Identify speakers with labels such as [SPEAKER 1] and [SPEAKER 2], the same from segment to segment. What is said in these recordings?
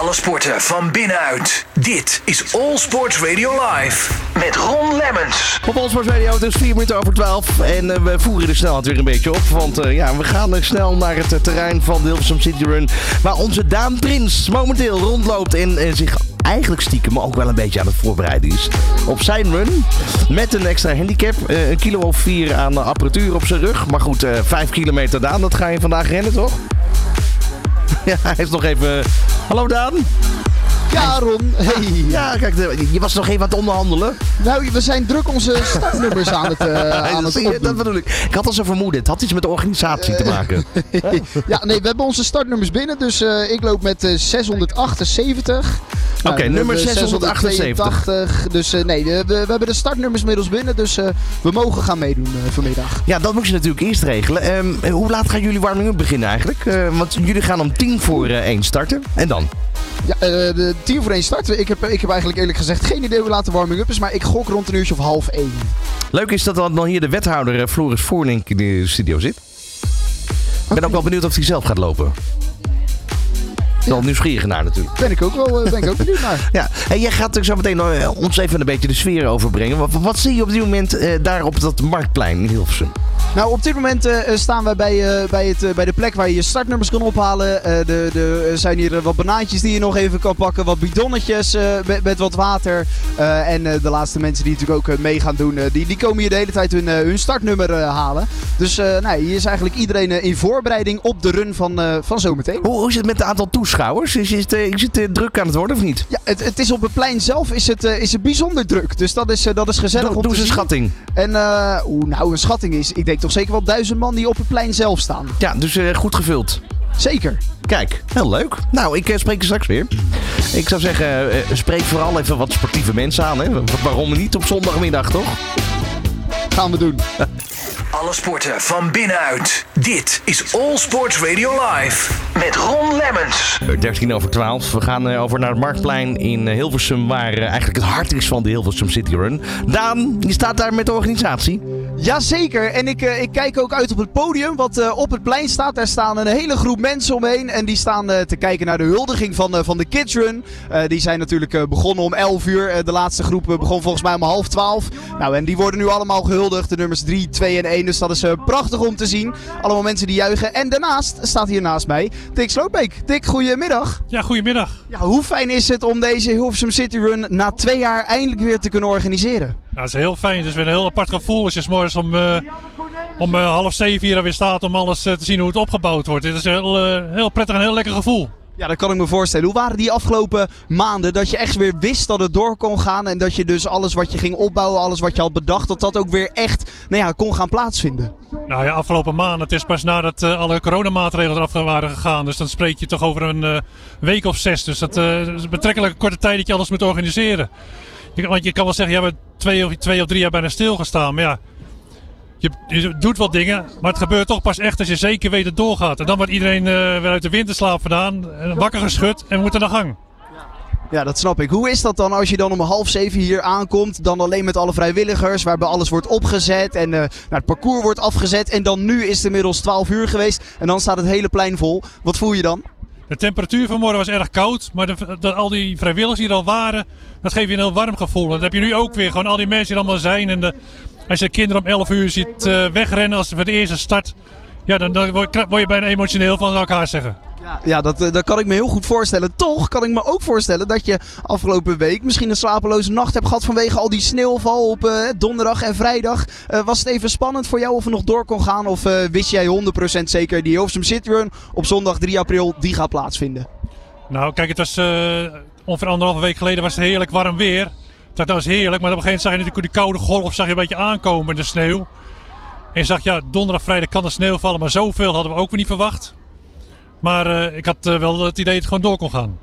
[SPEAKER 1] Alle sporten van binnenuit. Dit is All Sports Radio Live met Ron Lemmens.
[SPEAKER 2] Op All Sports Radio, het is 4 minuten over 12. En eh, we voeren de snelheid weer een beetje op. Want eh, ja, we gaan eh, snel naar het eh, terrein van de Hilversum City Run. Waar onze Daan Prins momenteel rondloopt en zich eigenlijk stiekem ook wel een beetje aan het voorbereiden is. Op zijn run. Met een extra handicap. een kilo of vier aan apparatuur op zijn rug. Maar goed, eh 5 kilometer Daan, dat ga je vandaag rennen toch? Ja, hij is nog even... Hallo Daan.
[SPEAKER 3] Ja, Ron. Hey.
[SPEAKER 2] Ja, kijk, je was nog even aan het onderhandelen.
[SPEAKER 3] Nou, we zijn druk onze startnummers aan het, eh aan
[SPEAKER 2] dat,
[SPEAKER 3] het
[SPEAKER 2] je, dat bedoel ik. Ik had al zo vermoeden. Het had iets met de organisatie te maken.
[SPEAKER 3] Ja, nee, we hebben onze startnummers binnen. Dus eh, ik loop met eh, 678. Nou,
[SPEAKER 2] Oké,
[SPEAKER 3] we
[SPEAKER 2] nummer
[SPEAKER 3] hebben
[SPEAKER 2] 678.
[SPEAKER 3] 682. Dus eh, nee, we, we hebben de startnummers middels binnen. Dus eh, we mogen gaan meedoen eh, vanmiddag.
[SPEAKER 2] Ja, dat moet je natuurlijk eerst regelen. Ehm, hoe laat gaan jullie warming-up beginnen eigenlijk? Eh, want jullie gaan om tien voor eh, één starten. En dan?
[SPEAKER 3] Ja, eh, de 10 voor 1 starten. Ik heb, ik heb eigenlijk eerlijk gezegd geen idee hoe laat de warming-up is. Maar ik gok rond een uurtje of half 1.
[SPEAKER 2] Leuk is dat dan hier de wethouder eh, Floris Voorlink in de studio zit. Ik ben ook wel benieuwd of hij zelf gaat lopen. Wel nieuwsgierig naar natuurlijk.
[SPEAKER 3] Ben ik ook wel eh, ben ik ook benieuwd naar.
[SPEAKER 2] Ja, en jij gaat zo meteen ons even een beetje de sfeer overbrengen. Wat, wat zie je op dit moment eh, daar op dat marktplein in Hilversum?
[SPEAKER 3] Nou, op dit moment eh, staan wij bij, eh, bij, het, eh, bij de plek waar je je startnummers kan ophalen. Eh, de, de, er zijn hier eh, wat banaantjes die je nog even kan pakken. Wat bidonnetjes eh, met, met wat water. Eh, en eh, de laatste mensen die natuurlijk ook eh, mee gaan doen, eh, die, die komen hier de hele tijd hun, eh, hun startnummer eh, halen. Dus eh, nou, hier is eigenlijk iedereen eh, in voorbereiding op de run van, eh, van zometeen.
[SPEAKER 2] Hoe, hoe is het met het aantal toeschouwers? Is, is het, eh, is het eh, druk aan het worden of niet?
[SPEAKER 3] Ja, het, het is op het plein zelf is het, eh, is het bijzonder druk. Dus dat is, eh, dat is gezellig
[SPEAKER 2] Doe,
[SPEAKER 3] om
[SPEAKER 2] doe
[SPEAKER 3] te
[SPEAKER 2] eens een schatting.
[SPEAKER 3] En eh, nou, een schatting is, ik denk toch zeker wel duizend man die op het plein zelf staan.
[SPEAKER 2] Ja, dus eh, goed gevuld.
[SPEAKER 3] Zeker.
[SPEAKER 2] Kijk, heel leuk. Nou, ik eh, spreek je straks weer. Ik zou zeggen, eh, spreek vooral even wat sportieve mensen aan. Hè? Wa- Waarom niet op zondagmiddag, toch?
[SPEAKER 3] Gaan we doen.
[SPEAKER 1] Alle sporten van binnenuit. Dit is All Sports Radio Live met Ron Lemmens.
[SPEAKER 2] 13 over 12. We gaan eh, over naar het Marktplein in eh, Hilversum, waar eh, eigenlijk het hart is van de Hilversum City Run. Daan, je staat daar met de organisatie.
[SPEAKER 3] Jazeker, en ik, eh, ik kijk ook uit op het podium wat eh, op het plein staat. Daar staan een hele groep mensen omheen en die staan eh, te kijken naar de huldiging van, eh, van de Kids Run. Eh, die zijn natuurlijk eh, begonnen om 11 uur. De laatste groep begon volgens mij om half 12. Nou, en die worden nu allemaal gehuldigd, de nummers 3, 2 en 1. Dus dat is eh, prachtig om te zien. Allemaal mensen die juichen. En daarnaast staat hier naast mij Dick Slootbeek. Dick, goedemiddag.
[SPEAKER 4] Ja, goedemiddag.
[SPEAKER 3] Ja, hoe fijn is het om deze Hilversum City Run na twee jaar eindelijk weer te kunnen organiseren?
[SPEAKER 4] Nou, het is heel fijn. Het is weer een heel apart gevoel als je 's morgens om, eh, om eh, half zeven hier alweer staat om alles te zien hoe het opgebouwd wordt. Het is een heel, heel prettig en heel lekker gevoel.
[SPEAKER 3] Ja, dat kan ik me voorstellen. Hoe waren die afgelopen maanden dat je echt weer wist dat het door kon gaan en dat je dus alles wat je ging opbouwen, alles wat je had bedacht, dat dat ook weer echt nou ja, kon gaan plaatsvinden?
[SPEAKER 4] Nou ja, afgelopen maand, het is pas nadat eh, alle coronamaatregelen eraf waren gegaan. Dus dan spreek je toch over een eh, week of zes. Dus dat eh, is een betrekkelijk korte tijd dat je alles moet organiseren. Want je kan wel zeggen, ja, we twee of, twee of drie jaar bijna stilgestaan. Maar ja, je, je doet wat dingen, maar het gebeurt toch pas echt als je zeker weet dat het doorgaat. En dan wordt iedereen eh, weer uit de winterslaap vandaan, en wakker geschud en moet aan de gang.
[SPEAKER 3] Ja, dat snap ik. Hoe is dat dan als je dan om half zeven hier aankomt, dan alleen met alle vrijwilligers, waarbij alles wordt opgezet en eh, nou, het parcours wordt afgezet en dan nu is het inmiddels 12 uur geweest en dan staat het hele plein vol. Wat voel je dan?
[SPEAKER 4] De temperatuur vanmorgen was erg koud, maar de, de- al die vrijwilligers die er al waren, dat geeft je een heel warm gevoel. Dat heb je nu ook weer, gewoon al die mensen die er allemaal zijn. En de, als je de kinderen om 11 uur ziet eh, wegrennen als voor de eerste start, ja, dan, dan word, je, word je bijna emotioneel van, haar zeggen.
[SPEAKER 3] Ja, dat, eh, dat kan ik me heel goed voorstellen. Toch kan ik me ook voorstellen dat je afgelopen week misschien een slapeloze nacht hebt gehad vanwege al die sneeuwval op eh, donderdag en vrijdag. Was het even spannend voor jou of er nog door kon gaan? Of wist jij 100% zeker die Hilversum City Run op zondag 3 april die gaat plaatsvinden?
[SPEAKER 4] Nou, kijk, het was ongeveer anderhalve week geleden was het heerlijk warm weer. Dat was heerlijk, maar op een gegeven moment zag je natuurlijk die koude golf zag je een beetje aankomen, de sneeuw. En je zag, ja, donderdag, vrijdag kan de sneeuw vallen, maar zoveel hadden we ook weer niet verwacht. Maar eh, ik had eh, wel het idee dat het gewoon door kon gaan.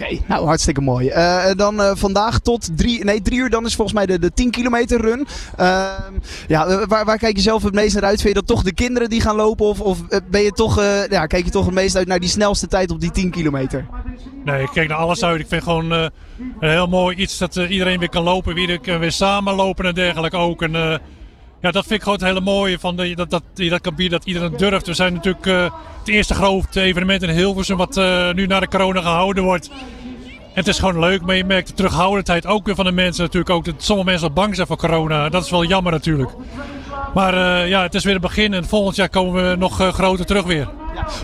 [SPEAKER 3] Oké, nou hartstikke mooi. Eh, dan eh, vandaag tot drie, nee, drie uur, dan is volgens mij de, de 10 kilometer run. Ehm, ja, eh, waar, waar kijk je zelf het meest naar uit? Vind je dat toch de kinderen die gaan lopen? Of, of eh, ben je toch, eh, ja, kijk je toch het meest uit naar die snelste tijd op die 10 kilometer?
[SPEAKER 4] Nee, ik kijk naar alles uit. Ik vind gewoon eh, een heel mooi iets dat eh, iedereen weer kan lopen. Iedereen kan weer samen lopen en dergelijke ook. Eh, ja, dat vind ik gewoon het hele mooie van de, dat, dat, dat kan dat iedereen durft. We zijn natuurlijk eh, het eerste grote evenement in Hilversum wat eh, nu na de corona gehouden wordt. het is gewoon leuk, maar je merkt de terughoudendheid ook weer van de mensen. Natuurlijk ook dat sommige mensen bang zijn voor corona. Dat is wel jammer natuurlijk. Maar uh, ja, het is weer een begin en volgend jaar komen we nog groter terug weer.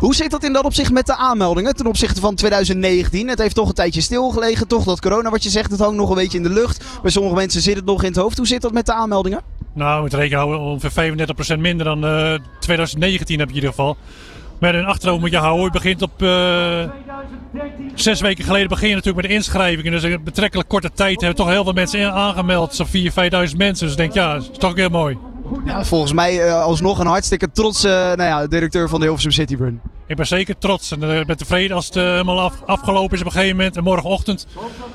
[SPEAKER 3] Hoe zit dat in dat opzicht met de aanmeldingen ten opzichte van 2019? Het heeft toch een tijdje stilgelegen. Toch dat corona, wat je zegt, het hangt nog een beetje in de lucht. Bij sommige mensen zit het nog in het hoofd. Hoe zit dat met de aanmeldingen?
[SPEAKER 4] Nou, met rekenen houden ongeveer 35% minder dan uh, 2019 heb je in ieder geval. Maar in achterhoofd moet je houden. Je begint op uh, zes weken geleden begin je natuurlijk met de inschrijvingen. Dus in betrekkelijk korte tijd hebben toch heel veel mensen aangemeld. Zo'n 4.000, 5.000 mensen. Dus ik denk, ja, dat is toch heel mooi.
[SPEAKER 3] Ja, volgens mij uh, alsnog een hartstikke trotse uh, nou ja, directeur van de Hilversum City Run.
[SPEAKER 4] Ik ben zeker trots en uh, ben tevreden als het helemaal af, afgelopen is op een gegeven moment. En morgenochtend,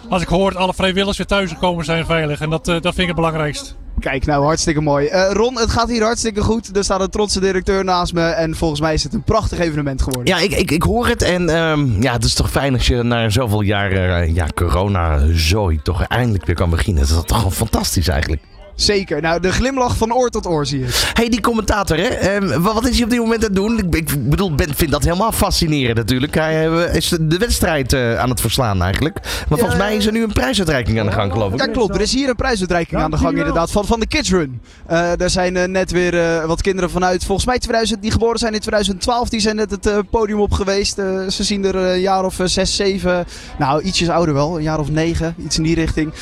[SPEAKER 4] als ik hoor dat alle vrijwilligers weer thuis gekomen zijn veilig. En dat, dat vind ik het belangrijkst.
[SPEAKER 3] Kijk, nou hartstikke mooi. Uh, Ron, het gaat hier hartstikke goed. Er staat een trotse directeur naast me. En volgens mij is het een prachtig evenement geworden.
[SPEAKER 2] Ja, ik, ik, ik hoor het. En um, ja, het is toch fijn als je na zoveel jaar uh, ja, corona-zooi toch eindelijk weer kan beginnen. Dat is toch fantastisch eigenlijk.
[SPEAKER 3] Zeker. Nou, de glimlach van oor tot oor zie je.
[SPEAKER 2] hey, die commentator, hè? Um, wat is hij op dit moment aan het doen? Ik, ik bedoel, ben, vind dat helemaal fascinerend natuurlijk. Hij uh, is de wedstrijd uh, aan het verslaan eigenlijk. Maar volgens mij is er nu een prijsuitreiking aan de gang, geloof ik.
[SPEAKER 3] Ja, klopt. Er is hier een prijsuitreiking aan de gang inderdaad van, van de Kids Run. Uh, daar zijn net weer wat kinderen vanuit, volgens mij 2000, die geboren zijn in 2012, die zijn net het podium op geweest. ze zien er een jaar of zes, zeven, nou ietsjes ouder wel, een jaar of negen, iets in die richting.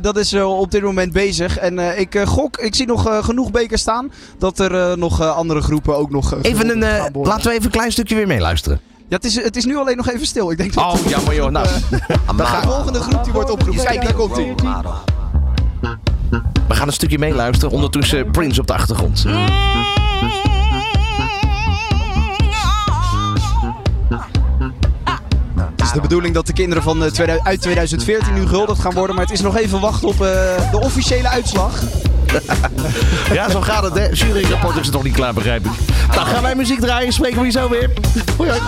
[SPEAKER 3] dat is op dit moment bezig en ik uh, gok, ik zie nog uh, genoeg bekers staan. Dat er uh, nog andere groepen ook nog.
[SPEAKER 2] even een, laten we even een klein stukje weer meeluisteren.
[SPEAKER 3] Ja, het is, het is nu alleen nog even stil. Ik denk dat
[SPEAKER 2] oh, jammer joh. Nou,
[SPEAKER 3] de volgende groep die wordt opgeroepen. Kijk, daar komt hij.
[SPEAKER 2] We gaan een stukje meeluisteren. Ondertussen Prince op de achtergrond.
[SPEAKER 3] Is de bedoeling dat de kinderen van, uh, uit 2014 nu gehuldigd gaan worden. Maar het is nog even wachten op uh, de officiële uitslag.
[SPEAKER 2] ja, zo gaat het, hè. Juryrapport is nog niet klaar, begrijp ik. Dan gaan wij muziek draaien. Spreken we je zo weer. Hoi, hoi.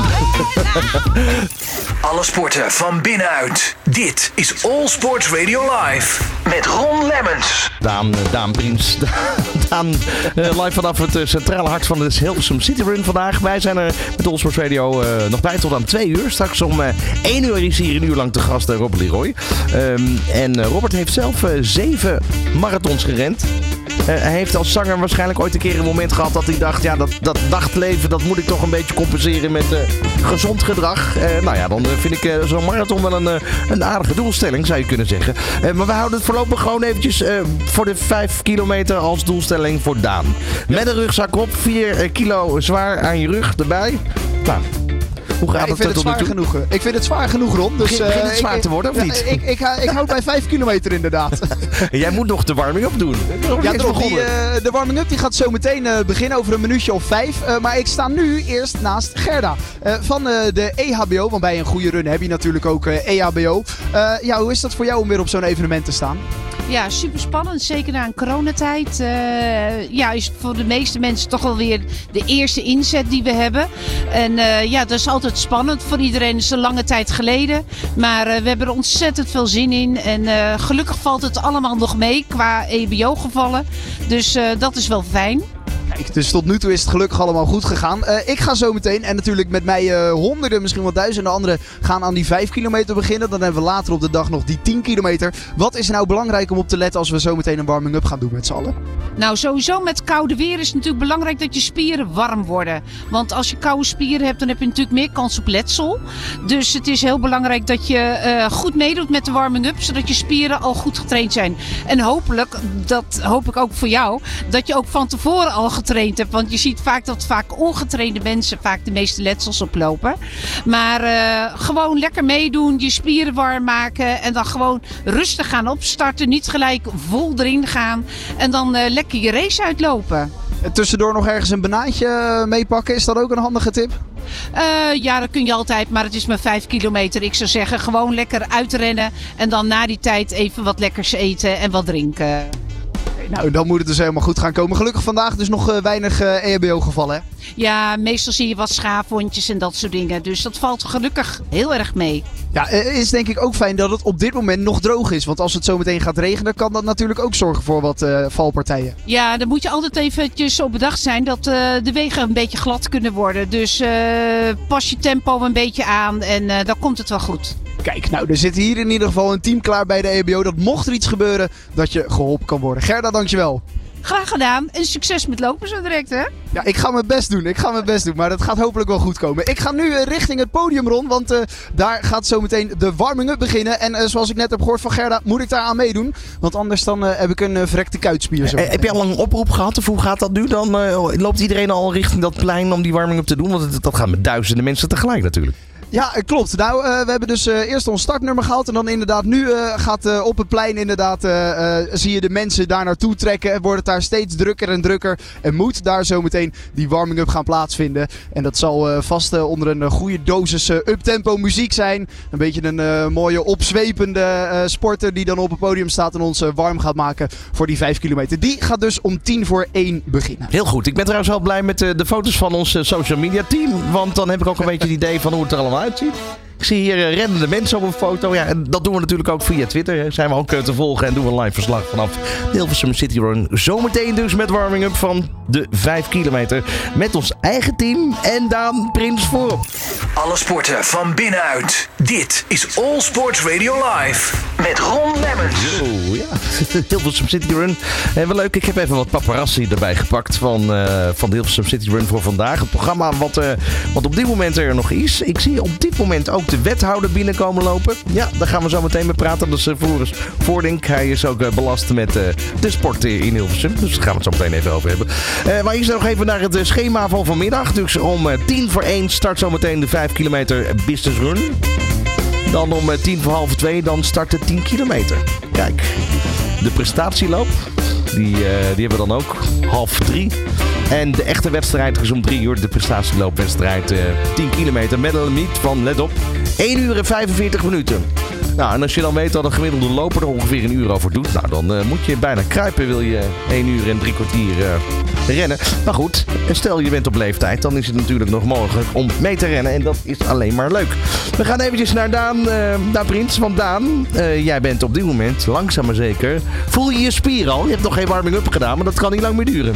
[SPEAKER 1] Alle sporten van binnenuit. Dit is All Sports Radio Live. Met Ron Lemmens.
[SPEAKER 2] Daan, Daan Prins. Daan, uh, live vanaf het uh, centrale hart van de Hilversum City Run vandaag. Wij zijn er met All Sports Radio nog bij tot aan twee uur. Straks om 1 uur is hier een uur lang te gast Robert Leroy. Um, en Robert heeft zelf zeven marathons gerend. Uh, hij heeft als zanger waarschijnlijk ooit een keer een moment gehad dat hij dacht: ja, dat, dat nachtleven dat moet ik toch een beetje compenseren met uh, gezond gedrag. Uh, nou ja, dan vind ik zo'n marathon wel een, een aardige doelstelling, zou je kunnen zeggen. maar we houden het voorlopig gewoon eventjes voor de 5 kilometer als doelstelling voor Daan. Met een rugzak op, 4 kilo zwaar aan je rug erbij. Nou, hoe gaat
[SPEAKER 3] ja, ik vind het zwaar genoeg. Ik vind het zwaar genoeg, Ron. Dus,
[SPEAKER 2] Begint het zwaar ik, te worden, of
[SPEAKER 3] ja,
[SPEAKER 2] niet?
[SPEAKER 3] Ik, ik, ik, houd bij 5 kilometer inderdaad.
[SPEAKER 2] Jij moet nog de warming-up doen.
[SPEAKER 3] Ja, toch, die, uh, de warming-up die gaat zo meteen uh, beginnen over een minuutje of vijf. Maar ik sta nu eerst naast Gerda van de EHBO. Want bij een goede run heb je natuurlijk ook EHBO. ja, hoe is dat voor jou om weer op zo'n evenement te staan?
[SPEAKER 5] Ja, super spannend. Zeker na een coronatijd. Uh, ja, is voor de meeste mensen toch wel weer de eerste inzet die we hebben. En uh, ja, dat is altijd spannend. Voor iedereen is het een lange tijd geleden. Maar uh, we hebben er ontzettend veel zin in. En gelukkig valt het allemaal nog mee qua EBO-gevallen. Dus dat is wel fijn.
[SPEAKER 3] Dus tot nu toe is het gelukkig allemaal goed gegaan. Uh, ik ga zo meteen, en natuurlijk met mij uh, honderden, misschien wel duizenden anderen, gaan aan die 5 kilometer beginnen. Dan hebben we later op de dag nog die 10 kilometer. Wat is nou belangrijk om op te letten als we zo meteen een warming-up gaan doen met z'n allen?
[SPEAKER 5] Nou, sowieso met koude weer is het natuurlijk belangrijk dat je spieren warm worden. Want als je koude spieren hebt, dan heb je natuurlijk meer kans op letsel. Dus het is heel belangrijk dat je uh, goed meedoet met de warming-up, zodat je spieren al goed getraind zijn. En hopelijk, dat hoop ik ook voor jou, dat je ook van tevoren al getraind hebt. Want je ziet vaak dat vaak ongetrainde mensen vaak de meeste letsels oplopen. Maar uh, gewoon lekker meedoen, je spieren warm maken en dan gewoon rustig gaan opstarten. Niet gelijk vol erin gaan en dan uh, lekker je race uitlopen.
[SPEAKER 3] Tussendoor nog ergens een banaantje meepakken, is dat ook een handige tip?
[SPEAKER 5] Uh, ja, dat kun je altijd, maar het is maar 5 kilometer. Ik zou zeggen, gewoon lekker uitrennen en dan na die tijd even wat lekkers eten en wat drinken.
[SPEAKER 3] Nou, dan moet het dus helemaal goed gaan komen. Gelukkig vandaag dus nog uh, weinig uh, EHBO gevallen, hè?
[SPEAKER 5] Ja, meestal zie je wat schaafwondjes en dat soort dingen. Dus dat valt gelukkig heel erg mee.
[SPEAKER 3] Ja, het is denk ik ook fijn dat het op dit moment nog droog is. Want als het zo meteen gaat regenen, kan dat natuurlijk ook zorgen voor wat uh, valpartijen.
[SPEAKER 5] Ja, dan moet je altijd eventjes op bedacht zijn dat de wegen een beetje glad kunnen worden. Dus pas je tempo een beetje aan en dan komt het wel goed.
[SPEAKER 3] Kijk, nou, er zit hier in ieder geval een team klaar bij de EBO. Dat mocht er iets gebeuren, dat je geholpen kan worden. Gerda, dankjewel.
[SPEAKER 5] Graag gedaan en succes met lopen zo direct hè.
[SPEAKER 3] Ja, ik ga mijn best doen. Ik ga mijn best doen. Maar dat gaat hopelijk wel goed komen. Ik ga nu eh, richting het podium rond. Want eh, daar gaat zometeen de warming-up beginnen. En eh, zoals ik net heb gehoord van Gerda, moet ik daar aan meedoen. Want anders dan eh, heb ik een uh, verrekte kuitspier. Zo.
[SPEAKER 2] Heb je al een oproep gehad? Of hoe gaat dat nu? Dan eh, loopt iedereen al richting dat plein om die warming-up te doen? Want dat gaat met duizenden mensen tegelijk natuurlijk.
[SPEAKER 3] Ja, klopt. Nou, eh, we hebben dus eh, eerst ons startnummer gehad. En dan inderdaad, nu eh, gaat op het plein inderdaad, zie je de mensen daar naartoe trekken. En wordt het daar steeds drukker en drukker. En moet daar zometeen die warming-up gaan plaatsvinden. En dat zal vast onder een goede dosis uptempo muziek zijn. Een beetje een mooie opzwepende sporter die dan op het podium staat en ons warm gaat maken voor die 5 kilometer. Die gaat dus om tien voor één beginnen.
[SPEAKER 2] Heel goed. Ik ben trouwens wel blij met de foto's van ons social media team. Want dan heb ik ook een beetje het idee van hoe het er allemaal Bye, Chief. Ik zie hier eh, rennende mensen op een foto. Ja, en dat doen we natuurlijk ook via Twitter. hè. Zijn we ook eh, te volgen en doen we een live verslag vanaf de Hilversum City Run. Zometeen dus met warming-up van de 5 kilometer. Met ons eigen team en Daan Prins voorop.
[SPEAKER 1] Alle sporten van binnenuit. Dit is All Sports Radio Live. Met Ron Lemmens.
[SPEAKER 2] Oh ja, Hilversum City Run. En wel leuk, ik heb even wat paparazzi erbij gepakt van, eh, van de Hilversum City Run voor vandaag. Het programma wat, eh, wat op dit moment er nog is. Ik zie op dit moment ook de wethouder binnenkomen lopen. Ja, daar gaan we zo meteen mee praten. Dat is uh, Floris Voordink. Hij is ook eh, belast met eh, de sport in Hilversum. Dus daar gaan we het zo meteen even over hebben. Eh, maar eerst nog even naar het schema van vanmiddag. Dus om tien voor één start zo meteen de 5 kilometer business run. Dan om tien voor half twee, dan start de 10 kilometer. Kijk, de prestatieloop, die, die hebben we dan ook. Half drie. En de echte wedstrijd is om drie uur. De prestatieloopwedstrijd eh 10 kilometer met een limiet van, let op, 1 uur en 45 minuten. Nou, en als je dan weet dat een gemiddelde loper er ongeveer een uur over doet, nou, dan eh, moet je bijna kruipen, wil je 1 uur en drie kwartier eh, rennen. Maar goed, stel je bent op leeftijd, dan is het natuurlijk nog mogelijk om mee te rennen. En dat is alleen maar leuk. We gaan eventjes naar Daan, eh naar Prins. Want Daan, jij bent op dit moment, langzaam maar zeker, voel je je spieren al? Je hebt nog geen warming-up gedaan, maar dat kan niet lang meer duren.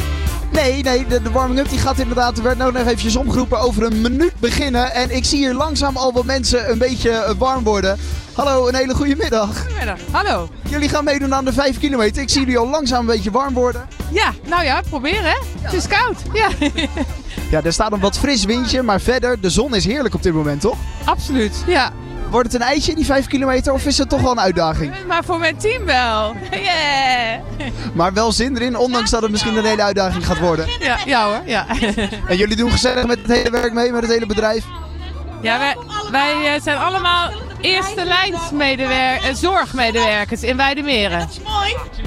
[SPEAKER 3] Nee, nee, de, de warming-up die gaat inderdaad, er werd nou nog eventjes omgeroepen, over een minuut beginnen. En ik zie hier langzaam al wat mensen een beetje eh, warm worden. Hallo, een hele goede middag.
[SPEAKER 6] Goedemiddag. Hallo.
[SPEAKER 3] Jullie gaan meedoen aan de 5 kilometer. Ik zie jullie al langzaam een beetje warm worden.
[SPEAKER 6] Ja, nou ja, probeer hè. Het is koud. Ja,
[SPEAKER 3] Ja, er staat een wat fris windje, maar verder, de zon is heerlijk op dit moment, toch?
[SPEAKER 6] absoluut. Ja,
[SPEAKER 3] Wordt het een ijsje, die 5 kilometer, of is het toch wel een uitdaging?
[SPEAKER 6] maar voor mijn team wel. Yeah.
[SPEAKER 3] Maar wel zin erin, ondanks dat het misschien een hele uitdaging gaat worden.
[SPEAKER 6] Ja, ja hoor. Ja,
[SPEAKER 3] En jullie doen gezellig met het hele werk mee, met het hele bedrijf.
[SPEAKER 6] ja wij, wij eh, zijn allemaal eerste lijnsmedewerkers, zorgmedewerkers in Weidemeren.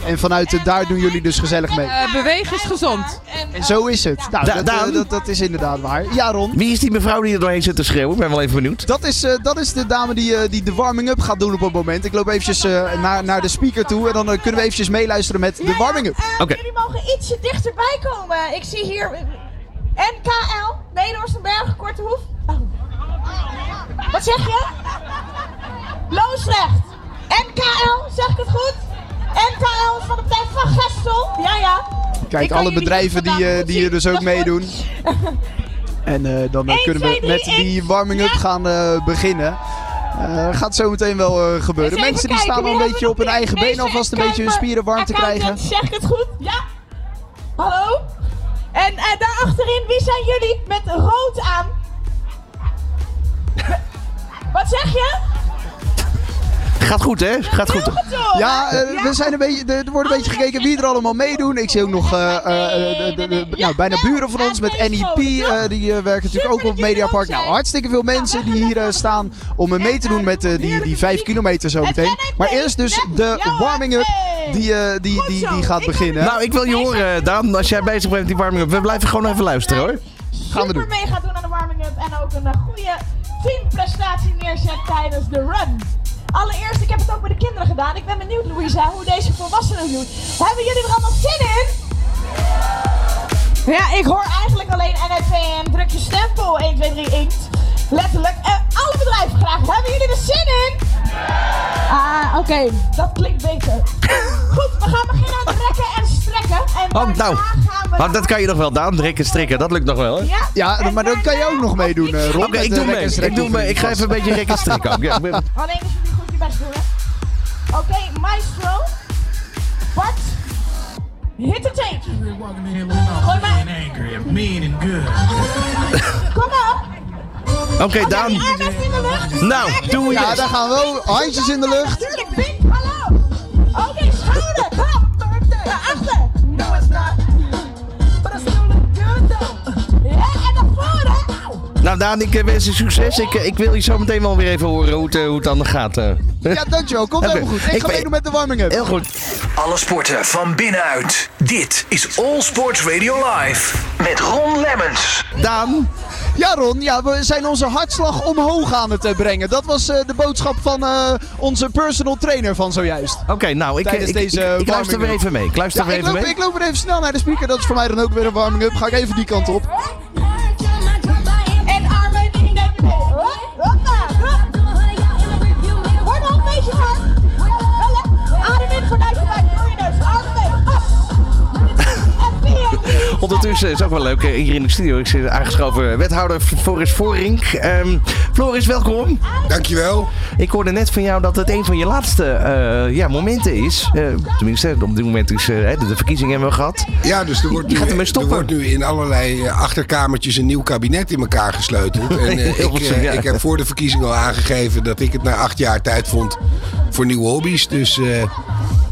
[SPEAKER 3] En vanuit eh, daar doen jullie dus gezellig mee.
[SPEAKER 6] Eh bewegen is gezond.
[SPEAKER 3] En zo is het. Nou,
[SPEAKER 2] Da-
[SPEAKER 3] dat, eh, dat, dat is inderdaad waar. Ja, Ron.
[SPEAKER 2] Wie is die mevrouw die er doorheen zit te schreeuwen? Ik ben wel even benieuwd.
[SPEAKER 3] Dat is, eh, dat is de dame die, eh, die de warming-up gaat doen op het moment. Ik loop eventjes eh, naar, naar de speaker toe en dan eh, kunnen we eventjes meeluisteren met de warming-up.
[SPEAKER 7] Eh,
[SPEAKER 2] Oké.
[SPEAKER 7] Jullie mogen ietsje dichterbij komen. Ik zie hier eh, NKL, Nederhorstenberg, Kortehoef. Oh. Wat zeg je? Loosrecht. NKL, zeg ik het goed? NKL is van de tijd van Gestel. Ja, ja.
[SPEAKER 3] Kijk, alle bedrijven die,
[SPEAKER 7] goed
[SPEAKER 3] die hier dus ook meedoen. En eh, dan eh, kunnen we met die warming-up
[SPEAKER 7] Ja.
[SPEAKER 3] gaan beginnen. Gaat zo meteen wel gebeuren. Mensen die staan al een beetje op hun eigen been alvast een beetje hun spieren warm te krijgen.
[SPEAKER 7] Zeg ik het goed? Ja. Hallo? En uh, daar achterin, wie zijn jullie met rood aan? Wat zeg je?
[SPEAKER 2] Gaat goed, hè? Gaat goed.
[SPEAKER 3] Ja, eh, we zijn een beetje, er wordt een beetje gekeken wie er allemaal meedoen. Ik zie ook nog eh, eh, de, de, de- nou, bijna buren van ons met NEP. eh, die werken natuurlijk ook op het Mediapark. Nou, hartstikke veel mensen die hier staan om mee te doen met eh, die, die 5 kilometer zo meteen. Maar eerst dus de warming-up die, eh, die, die, die gaat beginnen.
[SPEAKER 2] Nou, ik wil je horen, Daan, als jij bezig bent met die warming-up. We blijven gewoon even luisteren, hoor.
[SPEAKER 3] Gaan we doen.
[SPEAKER 7] Super mee gaat doen aan de warming-up en ook een goede teamprestatie neerzet tijdens de run. Allereerst, ik heb het ook met de kinderen gedaan. Ik ben benieuwd, Louisa, hoe deze volwassenen het doen. Hebben jullie er allemaal zin in? Ja, ik hoor eigenlijk alleen NFP en druk je stempel 1, 2, 3, inkt. Letterlijk. En alle bedrijven graag. Hebben jullie er zin in? Ah, oké. Dat klinkt beter. Goed, we gaan beginnen met rekken en strekken. En
[SPEAKER 2] Oh, nou.
[SPEAKER 7] gaan we...
[SPEAKER 2] Maar dat kan je nog wel, Daan. Rekken, strikken, dat lukt nog wel. hè?
[SPEAKER 7] Ja,
[SPEAKER 3] Ja, maar dan kan je ook nog meedoen, eh.
[SPEAKER 2] Oké, ik doe mee. Ik, doe mee. ik ga even een beetje rekken, strikken ook. Ja, ik ben-
[SPEAKER 7] Alleen doen. Oké, maestro. Bart. Hit the tape. Gooi maar. Kom op.
[SPEAKER 2] Oké,
[SPEAKER 7] Oké,
[SPEAKER 2] Daan. Nou, doe
[SPEAKER 3] Ja,
[SPEAKER 2] je.
[SPEAKER 3] daar gaan we. Handjes in de lucht.
[SPEAKER 7] Natuurlijk, Pink, hallo. Oké, schouder. Naar achter. No, it's not. But I still look good, though. Ja, en naar voren.
[SPEAKER 2] Nou, Daan, ik eh, wens je succes. Ik, eh, ik wil je zo meteen wel weer even horen hoe het, eh, hoe het dan gaat.
[SPEAKER 3] Ja, dankjewel. Komt helemaal goed. Ik
[SPEAKER 2] Ik
[SPEAKER 3] ga meedoen met de warming-up.
[SPEAKER 2] Heel goed.
[SPEAKER 1] Alle sporten van binnenuit. Dit is All Sports Radio Live. Met Ron Lemmens.
[SPEAKER 2] Daan,
[SPEAKER 3] Ja, Ron, ja, we zijn onze hartslag omhoog aan het eh, brengen. Dat was eh, de boodschap van eh, onze personal trainer van zojuist.
[SPEAKER 2] oké, nou, ik, ik,
[SPEAKER 3] deze
[SPEAKER 2] ik, ik luister weer even mee. Ik luister
[SPEAKER 3] Ja,
[SPEAKER 2] weer
[SPEAKER 3] ik
[SPEAKER 2] even
[SPEAKER 3] loop,
[SPEAKER 2] mee.
[SPEAKER 3] ik loop weer even snel naar de speaker. Dat is voor mij dan ook weer een warming-up. Ga ik even die kant op.
[SPEAKER 2] Ondertussen is ook wel leuk eh, hier in de studio. Ik zit aangeschoven wethouder Floris Voorink. Ehm Floris, welkom.
[SPEAKER 8] Dankjewel.
[SPEAKER 2] Ik hoorde net van jou dat het een van je laatste eh, ja, momenten is. Eh, tenminste, op dit moment is eh, de, verkiezingen hebben we gehad.
[SPEAKER 8] Ja, dus er wordt, nu, er wordt nu in allerlei eh, achterkamertjes een nieuw kabinet in elkaar gesleuteld. En eh, ik, eh,
[SPEAKER 2] ja.
[SPEAKER 8] ik heb voor de verkiezingen al aangegeven dat ik het na acht jaar tijd vond voor nieuwe hobby's. Dus, eh,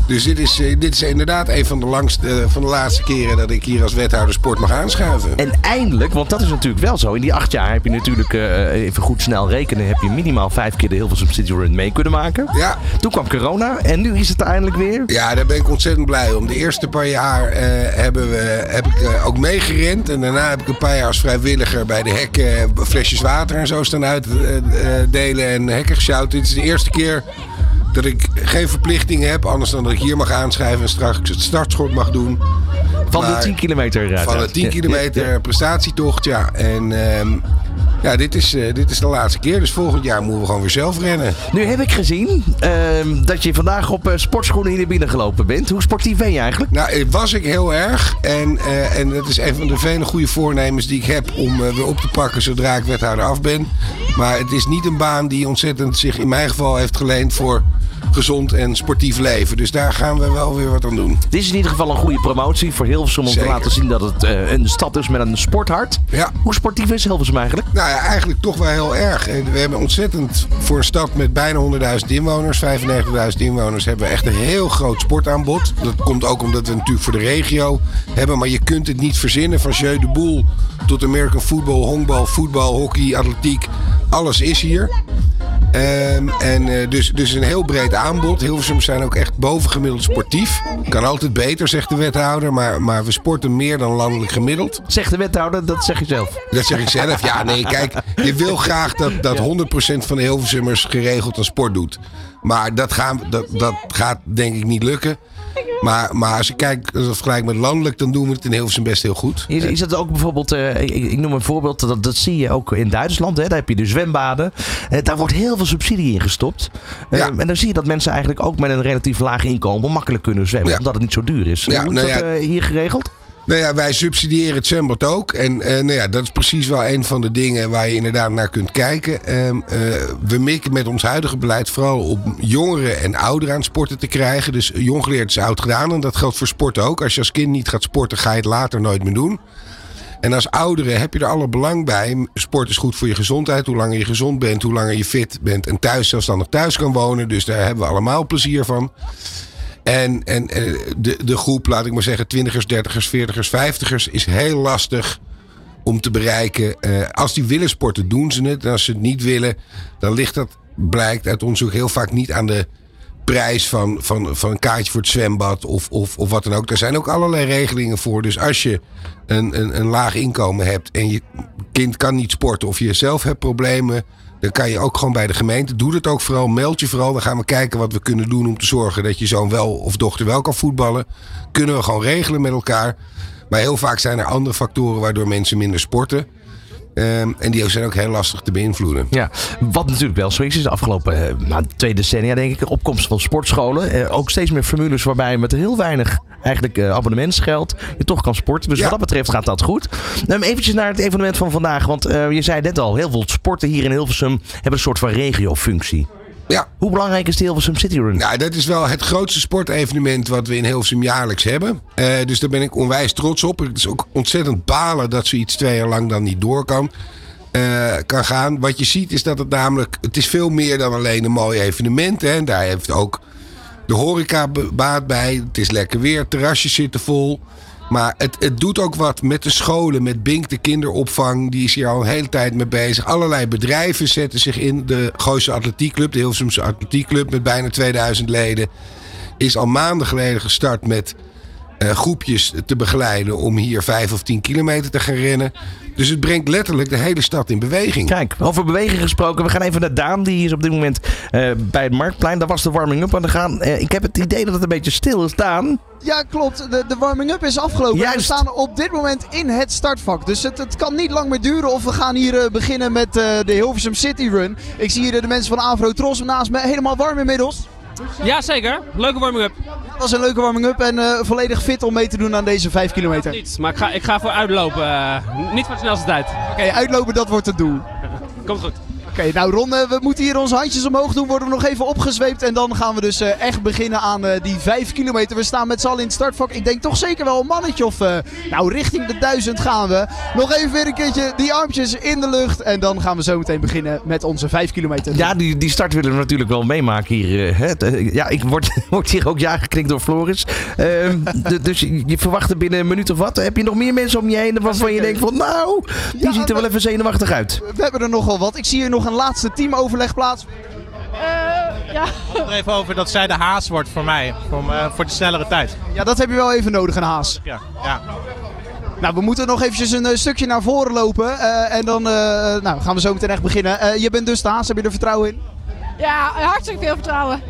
[SPEAKER 8] dus dit, is, eh, dit is inderdaad een van de, langste, eh, van de laatste keren dat ik hier als wethouder sport mag aanschuiven.
[SPEAKER 2] En eindelijk, want dat is natuurlijk wel zo. In die acht jaar heb je natuurlijk, eh, even goed snel rekenen, heb je minimaal vijf keer de Hilversum City Run mee kunnen maken.
[SPEAKER 8] Ja.
[SPEAKER 2] Toen kwam corona en nu is het eindelijk weer.
[SPEAKER 8] Ja, daar ben ik ontzettend blij om. De eerste paar jaar hebben we, heb ik ook meegerend. En daarna heb ik een paar jaar als vrijwilliger bij de hekken flesjes water en zo staan uitdelen en hekken gesjouwd. Dit is de eerste keer dat ik geen verplichtingen heb. Anders dan dat ik hier mag aanschrijven en straks het startschot mag doen.
[SPEAKER 2] Van de
[SPEAKER 8] Maar
[SPEAKER 2] 10 kilometer.
[SPEAKER 8] Van de
[SPEAKER 2] uiteraard.
[SPEAKER 8] 10
[SPEAKER 2] Ja,
[SPEAKER 8] kilometer
[SPEAKER 2] ja, ja.
[SPEAKER 8] prestatietocht, ja. En ehm, ja, dit is, eh, dit is de laatste keer. Dus volgend jaar moeten we gewoon weer zelf rennen.
[SPEAKER 2] Nu heb ik gezien ehm, dat je vandaag op eh, sportschoenen hier naar binnen gelopen bent. Hoe sportief ben je eigenlijk?
[SPEAKER 8] Nou, eh, was ik heel erg. En, en dat is een van de vele goede voornemens die ik heb om weer op te pakken zodra ik wethouder af ben. Maar het is niet een baan die ontzettend zich in mijn geval heeft geleend voor gezond en sportief leven. Dus daar gaan we wel weer wat aan doen.
[SPEAKER 2] Dit is in ieder geval een goede promotie voor Hilversum om
[SPEAKER 8] Zeker.
[SPEAKER 2] te laten zien dat het eh, een stad is met een sporthart.
[SPEAKER 8] Ja.
[SPEAKER 2] Hoe sportief is Hilversum eigenlijk?
[SPEAKER 8] Nou ja, eigenlijk toch wel heel erg. En We hebben ontzettend voor een stad met bijna 100.000 inwoners, 95.000 inwoners, hebben we echt een heel groot sportaanbod. Dat komt ook omdat we natuurlijk voor de regio hebben. Maar je kunt het niet verzinnen van Jeu de Boel tot American football, honkbal, voetbal, hockey, atletiek. Alles is hier. Ehm, en eh, dus, dus een heel breed aanbod. Hilversum zijn ook echt bovengemiddeld sportief. Kan altijd beter, zegt de wethouder. Maar, maar we sporten meer dan landelijk gemiddeld.
[SPEAKER 2] Zegt de wethouder, dat zeg je zelf.
[SPEAKER 8] Dat zeg ik zelf. Ja, nee, kijk, je wil graag dat, dat 100% van de Hilversummers geregeld aan sport doet. Maar dat, gaan, dat, dat gaat denk ik niet lukken. Maar, maar als je kijkt, als vergelijkt met landelijk, dan doen we het in Hilversum best heel goed.
[SPEAKER 2] Is, is het ook bijvoorbeeld, eh, ik, ik noem een voorbeeld, dat, dat zie je ook in Duitsland. Hè? Daar heb je de zwembaden. Eh, daar wordt heel veel subsidie in gestopt. Eh,
[SPEAKER 8] Ja.
[SPEAKER 2] En dan zie je dat mensen eigenlijk ook met een relatief laag inkomen makkelijk kunnen zwemmen.
[SPEAKER 8] Ja.
[SPEAKER 2] Omdat het niet zo duur is.
[SPEAKER 8] Ja,
[SPEAKER 2] Hoe is
[SPEAKER 8] nou
[SPEAKER 2] dat hier geregeld?
[SPEAKER 8] Nou ja, wij subsidiëren het zwembad ook. En eh, nou ja, dat is precies wel een van de dingen waar je inderdaad naar kunt kijken. Ehm, eh, we mikken met ons huidige beleid vooral op jongeren en ouderen aan sporten te krijgen. Dus jong geleerd is oud gedaan. En dat geldt voor sport ook. Als je als kind niet gaat sporten, ga je het later nooit meer doen. En als ouderen heb je er alle belang bij. Sport is goed voor je gezondheid. Hoe langer je gezond bent, hoe langer je fit bent. En thuis zelfstandig thuis kan wonen. Dus daar hebben we allemaal plezier van. En, en eh, de, de groep, laat ik maar zeggen, 20ers, 30ers, 40ers, 50ers is heel lastig om te bereiken. Eh, als die willen sporten, doen ze het. En als ze het niet willen, dan ligt dat, blijkt uit onderzoek, heel vaak niet aan de prijs van, van, van een kaartje voor het zwembad of, of, of wat dan ook. Er zijn ook allerlei regelingen voor. Dus als je een, een, een laag inkomen hebt en je kind kan niet sporten of je zelf hebt problemen, dan kan je ook gewoon bij de gemeente. Doe dat ook vooral, meld je vooral. Dan gaan we kijken wat we kunnen doen om te zorgen dat je zoon wel of dochter wel kan voetballen. Kunnen we gewoon regelen met elkaar. Maar heel vaak zijn er andere factoren waardoor mensen minder sporten. Ehm, en die zijn ook heel lastig te beïnvloeden.
[SPEAKER 2] Ja, wat natuurlijk wel zo is, is de afgelopen eh, nou, twee decennia denk ik, de opkomst van sportscholen. Eh, ook steeds meer formules waarbij met heel weinig eigenlijk eh, abonnementsgeld je toch kan sporten. Dus
[SPEAKER 8] Ja.
[SPEAKER 2] wat dat betreft gaat dat goed. Um, eventjes naar het evenement van vandaag, want je zei net al, heel veel sporten hier in Hilversum hebben een soort van regiofunctie.
[SPEAKER 8] Ja,
[SPEAKER 2] Hoe belangrijk is de Hilversum City Run?
[SPEAKER 8] Nou, dat is wel het grootste sportevenement wat we in Hilversum jaarlijks hebben. Eh, dus daar ben ik onwijs trots op. Het is ook ontzettend balen dat zoiets twee jaar lang dan niet door kan, eh, kan gaan. Wat je ziet is dat het namelijk... Het is veel meer dan alleen een mooi evenement. Hè. Daar heeft ook de horeca baat bij. Het is lekker weer, terrasjes zitten vol. Maar het, het doet ook wat met de scholen, met Bink, de kinderopvang. Die is hier al een hele tijd mee bezig. Allerlei bedrijven zetten zich in. De Gooise Atletiekclub, de Hilversumse Atletiekclub met bijna 2000 leden. Is al maanden geleden gestart met eh, groepjes te begeleiden om hier 5 of 10 kilometer te gaan rennen. Dus het brengt letterlijk de hele stad in beweging.
[SPEAKER 2] Kijk, over beweging gesproken. We gaan even naar Daan. Die is op dit moment eh, bij het Marktplein. Daar was de warming-up aan de gaan. Eh, ik heb het idee dat het een beetje stil is. Daan?
[SPEAKER 3] Ja, klopt. De, de warming-up is afgelopen.
[SPEAKER 2] Juist.
[SPEAKER 3] We staan op dit moment in het startvak. Dus het, het kan niet lang meer duren of we gaan hier eh, beginnen met eh, de Hilversum City Run. Ik zie hier de mensen van Avro Tros naast me. Helemaal warm inmiddels.
[SPEAKER 9] Ja, zeker. Leuke warming-up.
[SPEAKER 3] Dat is een leuke warming-up en eh, volledig fit om mee te doen aan deze 5 kilometer. Oké,
[SPEAKER 9] Niets, maar ik ga, ik ga voor uitlopen. eh, niet voor de snelste tijd.
[SPEAKER 3] uitlopen dat wordt het doel.
[SPEAKER 9] Komt goed.
[SPEAKER 3] Oké, nou Ron, eh, we moeten hier onze handjes omhoog doen. Worden we nog even opgezweept. En dan gaan we dus eh, echt beginnen aan eh, die 5 kilometer. We staan met z'n allen in het startvak. Ik denk toch zeker wel een mannetje of... nou, richting de 1000 gaan we. Nog even weer een keertje die armpjes in de lucht. En dan gaan we zo meteen beginnen met onze 5 kilometer.
[SPEAKER 2] Ja, die, die start willen we natuurlijk wel meemaken hier. hè. Ja, ik word, word hier ook ja geknikt door Floris. Ehm, dus je je verwacht er binnen een minuut of wat. Heb je nog meer mensen om je heen waarvan je denkt van nou, die
[SPEAKER 3] Ja,
[SPEAKER 2] ziet er wel
[SPEAKER 3] we-
[SPEAKER 2] even zenuwachtig uit.
[SPEAKER 3] We hebben er nogal wat. Ik zie hier nog een laatste teamoverleg plaats.
[SPEAKER 10] er even over dat zij de haas wordt voor mij. Voor, eh, voor de snellere tijd.
[SPEAKER 3] Ja, dat heb je wel even nodig, een haas.
[SPEAKER 10] Ja, ja.
[SPEAKER 3] Nou, we moeten nog eventjes een eh, stukje naar voren lopen. eh, en dan eh, nou, gaan we zo meteen echt beginnen. Eh, je bent dus de haas. Heb je er vertrouwen in?
[SPEAKER 6] Ja, hartstikke veel vertrouwen.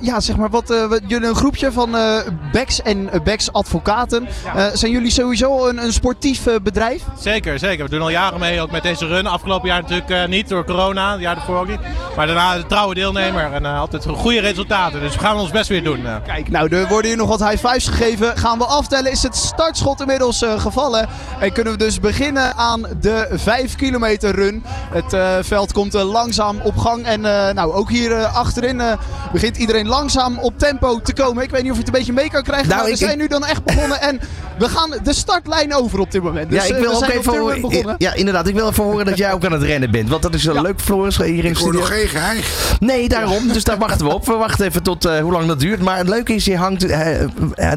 [SPEAKER 3] Ja, zeg maar, wat, eh, jullie een groepje van eh Becks en eh, Becks advocaten. Eh, zijn jullie sowieso een, een sportief eh, bedrijf?
[SPEAKER 10] Zeker, zeker. We doen al jaren mee, ook met deze run. Afgelopen jaar natuurlijk eh, niet, door corona. Het jaar daarvoor ook niet. Maar daarna een trouwe deelnemer en eh, altijd goede resultaten. Dus we gaan ons best weer doen. eh.
[SPEAKER 3] Kijk, nou, er worden hier nog wat high fives gegeven. Gaan we aftellen, is het startschot inmiddels eh, gevallen. En kunnen we dus beginnen aan de 5 kilometer run. Het eh, veld komt eh, langzaam op gang. En eh, nou, ook hier eh, achterin eh, begint iedereen langzaam op tempo te komen. Ik weet niet of je het een beetje mee kan krijgen.
[SPEAKER 2] Nou,
[SPEAKER 3] maar we
[SPEAKER 2] ik-
[SPEAKER 3] zijn nu dan echt begonnen. En we gaan de startlijn over op dit moment. Dus
[SPEAKER 2] ja, ik
[SPEAKER 3] eh,
[SPEAKER 2] wil
[SPEAKER 3] we
[SPEAKER 2] ook even horen, ja, inderdaad. Ik wil even horen dat jij ook aan het rennen bent. Want dat is wel
[SPEAKER 3] Ja.
[SPEAKER 2] leuk, Floris, hier in
[SPEAKER 8] Ik hoor nog geen geheig.
[SPEAKER 2] Nee, daarom. Dus daar wachten we op. We wachten even tot eh, hoe lang dat duurt. Maar het leuke is, je hangt, eh, eh,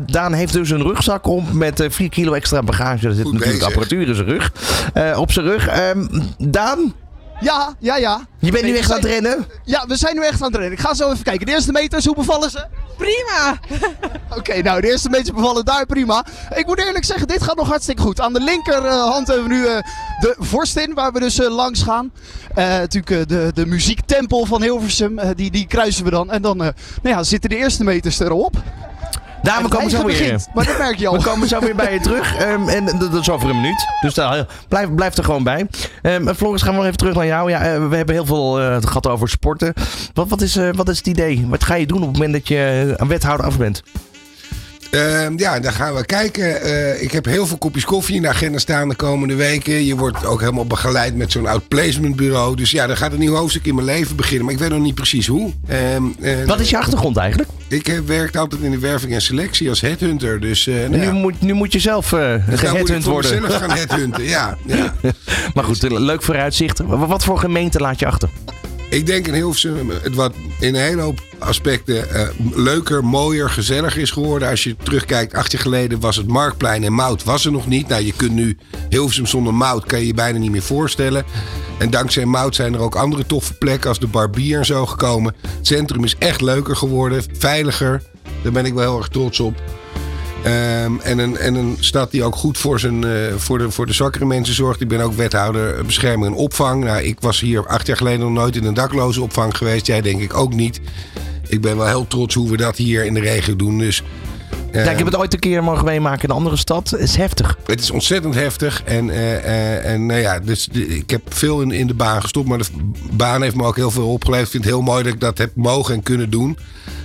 [SPEAKER 2] Daan heeft dus een rugzak om met eh 4 kilo extra bagage. Er zit
[SPEAKER 8] Goed
[SPEAKER 2] natuurlijk
[SPEAKER 8] bezig.
[SPEAKER 2] apparatuur in zijn rug. eh, op zijn rug. Ehm, Daan,
[SPEAKER 3] Ja, ja, ja.
[SPEAKER 2] je bent
[SPEAKER 3] Nee,
[SPEAKER 2] nu echt aan het rennen.
[SPEAKER 3] Ja, we zijn nu echt aan het rennen. Ik ga zo even kijken. De eerste meters, hoe bevallen ze?
[SPEAKER 6] Prima!
[SPEAKER 3] Oké, nou, de eerste meters bevallen daar prima. Ik moet eerlijk zeggen, dit gaat nog hartstikke goed. Aan de linkerhand hebben we nu eh, de Vorstin, waar we dus eh, langs gaan. Eh, natuurlijk eh, de, de muziektempel van Hilversum, eh, die, die kruisen we dan. En dan eh, nou ja, zitten de eerste meters erop.
[SPEAKER 2] Daan, we komen zo weer.
[SPEAKER 3] maar dat merk je al.
[SPEAKER 2] We komen zo weer bij je terug. Ehm, en dat is over een minuut. Dus daar, blijf, blijf er gewoon bij. Ehm, Floris, gaan we nog even terug naar jou. Ja, eh, we hebben heel veel eh, gehad over sporten. Wat, wat, is, eh, wat is het idee? Wat ga je doen op het moment dat je een wethouder af bent?
[SPEAKER 8] Ehm, ja, dan gaan we kijken. Eh, ik heb heel veel kopjes koffie in de agenda staan de komende weken. Je wordt ook helemaal begeleid met zo'n outplacementbureau. Dus ja, dan gaat een nieuw hoofdstuk in mijn leven beginnen. Maar ik weet nog niet precies hoe. Ehm, eh,
[SPEAKER 2] Wat is je achtergrond eigenlijk?
[SPEAKER 8] Ik heb werkt altijd in de werving en selectie als headhunter. Dus eh, nou
[SPEAKER 2] nu,
[SPEAKER 8] ja,
[SPEAKER 2] moet, nu moet je zelf eh
[SPEAKER 8] dus nou moet ik
[SPEAKER 2] worden.
[SPEAKER 8] mezelf gaan headhunten. Ja, ja.
[SPEAKER 2] Maar goed, eh, leuk vooruitzicht. Wa- Wat voor gemeente laat je achter?
[SPEAKER 8] Ik denk in Hilversum wat in een hele hoop aspecten eh, leuker, mooier, gezelliger is geworden. Als je terugkijkt, acht jaar geleden was het Marktplein en Mout was er nog niet. Nou, je kunt nu Hilversum zonder Mout kan je je bijna niet meer voorstellen. En dankzij Mout zijn er ook andere toffe plekken als de Barbier en zo gekomen. Het centrum is echt leuker geworden, veiliger. Daar ben ik wel heel erg trots op. Ehm, en, een, en een stad die ook goed voor, zijn, eh, voor, de, voor de zwakkere mensen zorgt. Ik ben ook wethouder bescherming en opvang. Nou, ik was hier acht jaar geleden nog nooit in een dakloze opvang geweest. Jij denk ik ook niet. Ik ben wel heel trots hoe we dat hier in de regio doen. Dus
[SPEAKER 2] Ja, ik heb het ooit een keer mogen meemaken in een andere stad. Het is heftig.
[SPEAKER 8] Het is ontzettend heftig. En, eh, eh, en nou ja, dus ik heb veel in, in de baan gestopt. Maar de baan heeft me ook heel veel opgeleverd. Ik vind het heel mooi dat ik dat heb mogen en kunnen doen.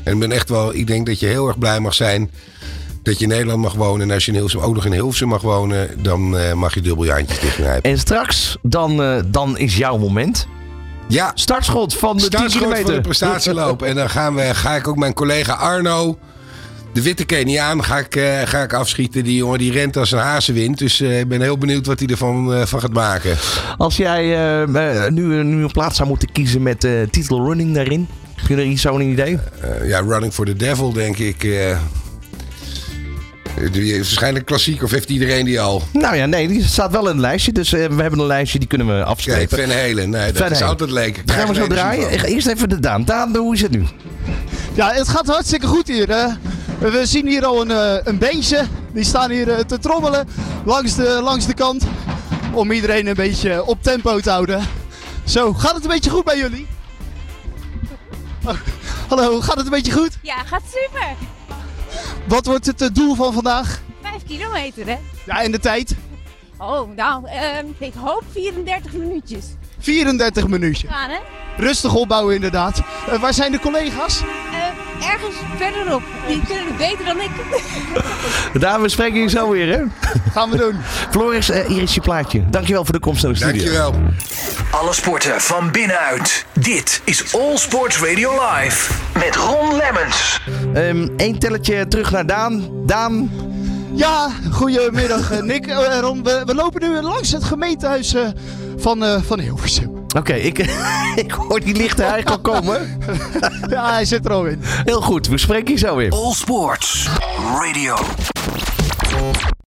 [SPEAKER 8] En ik ben echt wel, ik denk dat je heel erg blij mag zijn dat je in Nederland mag wonen. En als je in Hilversum, ook nog in Hilversum mag wonen, dan eh, mag je dubbel je handjes dichtgrijpen.
[SPEAKER 2] En straks, dan, eh, dan is jouw moment.
[SPEAKER 8] Ja,
[SPEAKER 2] Startschot van de 10
[SPEAKER 8] startschot
[SPEAKER 2] kilometer.
[SPEAKER 8] van de prestatieloop. en dan gaan we, ga ik ook mijn collega Arno, de witte Keniaan, ga ik, eh, ga ik afschieten. Die jongen die rent als een hazenwind. Dus ik ben heel benieuwd wat hij ervan van gaat maken.
[SPEAKER 2] Als jij nu, nu een plaats zou moeten kiezen met titel running daarin. Heb je er iets zo'n idee?
[SPEAKER 8] Ja, Running for the Devil, denk ik. Die is waarschijnlijk klassiek, of heeft iedereen die al?
[SPEAKER 2] Nou ja, nee, die staat wel in het lijstje. Dus eh, we hebben een lijstje, die kunnen we
[SPEAKER 8] Kijk,
[SPEAKER 2] afstrepen.
[SPEAKER 8] Van Helen. Nee, dat
[SPEAKER 2] Van
[SPEAKER 8] is
[SPEAKER 2] Halen.
[SPEAKER 8] altijd leuk.
[SPEAKER 2] Dan gaan we zo draaien. Eerst even de Daan. Daan, hoe is het nu?
[SPEAKER 3] Ja, het gaat hartstikke goed hier. Hè? We zien hier al een, eh, een beentje. Die staan hier eh, te trommelen langs de, langs de kant. Om iedereen een beetje op tempo te houden. Zo, gaat het een beetje goed bij jullie? Oh, hallo, gaat het een beetje goed?
[SPEAKER 11] Ja, gaat super.
[SPEAKER 3] Wat wordt het eh, doel van vandaag?
[SPEAKER 11] Vijf kilometer, hè?
[SPEAKER 3] Ja, en de tijd?
[SPEAKER 11] Oh, nou, ehm, ik hoop 34 minuutjes.
[SPEAKER 3] 34 minuutjes.
[SPEAKER 11] Gaan, hè?
[SPEAKER 3] Rustig opbouwen inderdaad. Eh, waar zijn de collega's?
[SPEAKER 11] Ergens verderop. Die kunnen het beter dan ik.
[SPEAKER 2] Daan, we spreken je zo weer, hè?
[SPEAKER 3] Gaan we doen.
[SPEAKER 2] Floris, eh, hier is je plaatje. Dankjewel voor de komst naar de studio.
[SPEAKER 8] Dankjewel.
[SPEAKER 1] Alle sporten van binnenuit. Dit is All Sports Radio Live. Met Ron Lemmens.
[SPEAKER 2] Eén Ehm, telletje terug naar Daan. Daan,
[SPEAKER 3] Ja, goedemiddag eh, Nick. Eh, Ron, we, we lopen nu langs het gemeentehuis eh, van, eh, van Hilversum.
[SPEAKER 2] Oké, ik, ik hoor die lichte hei al komen.
[SPEAKER 3] Ja, hij zit er al in.
[SPEAKER 2] Heel goed, we spreken je zo weer.
[SPEAKER 1] All Sports Radio.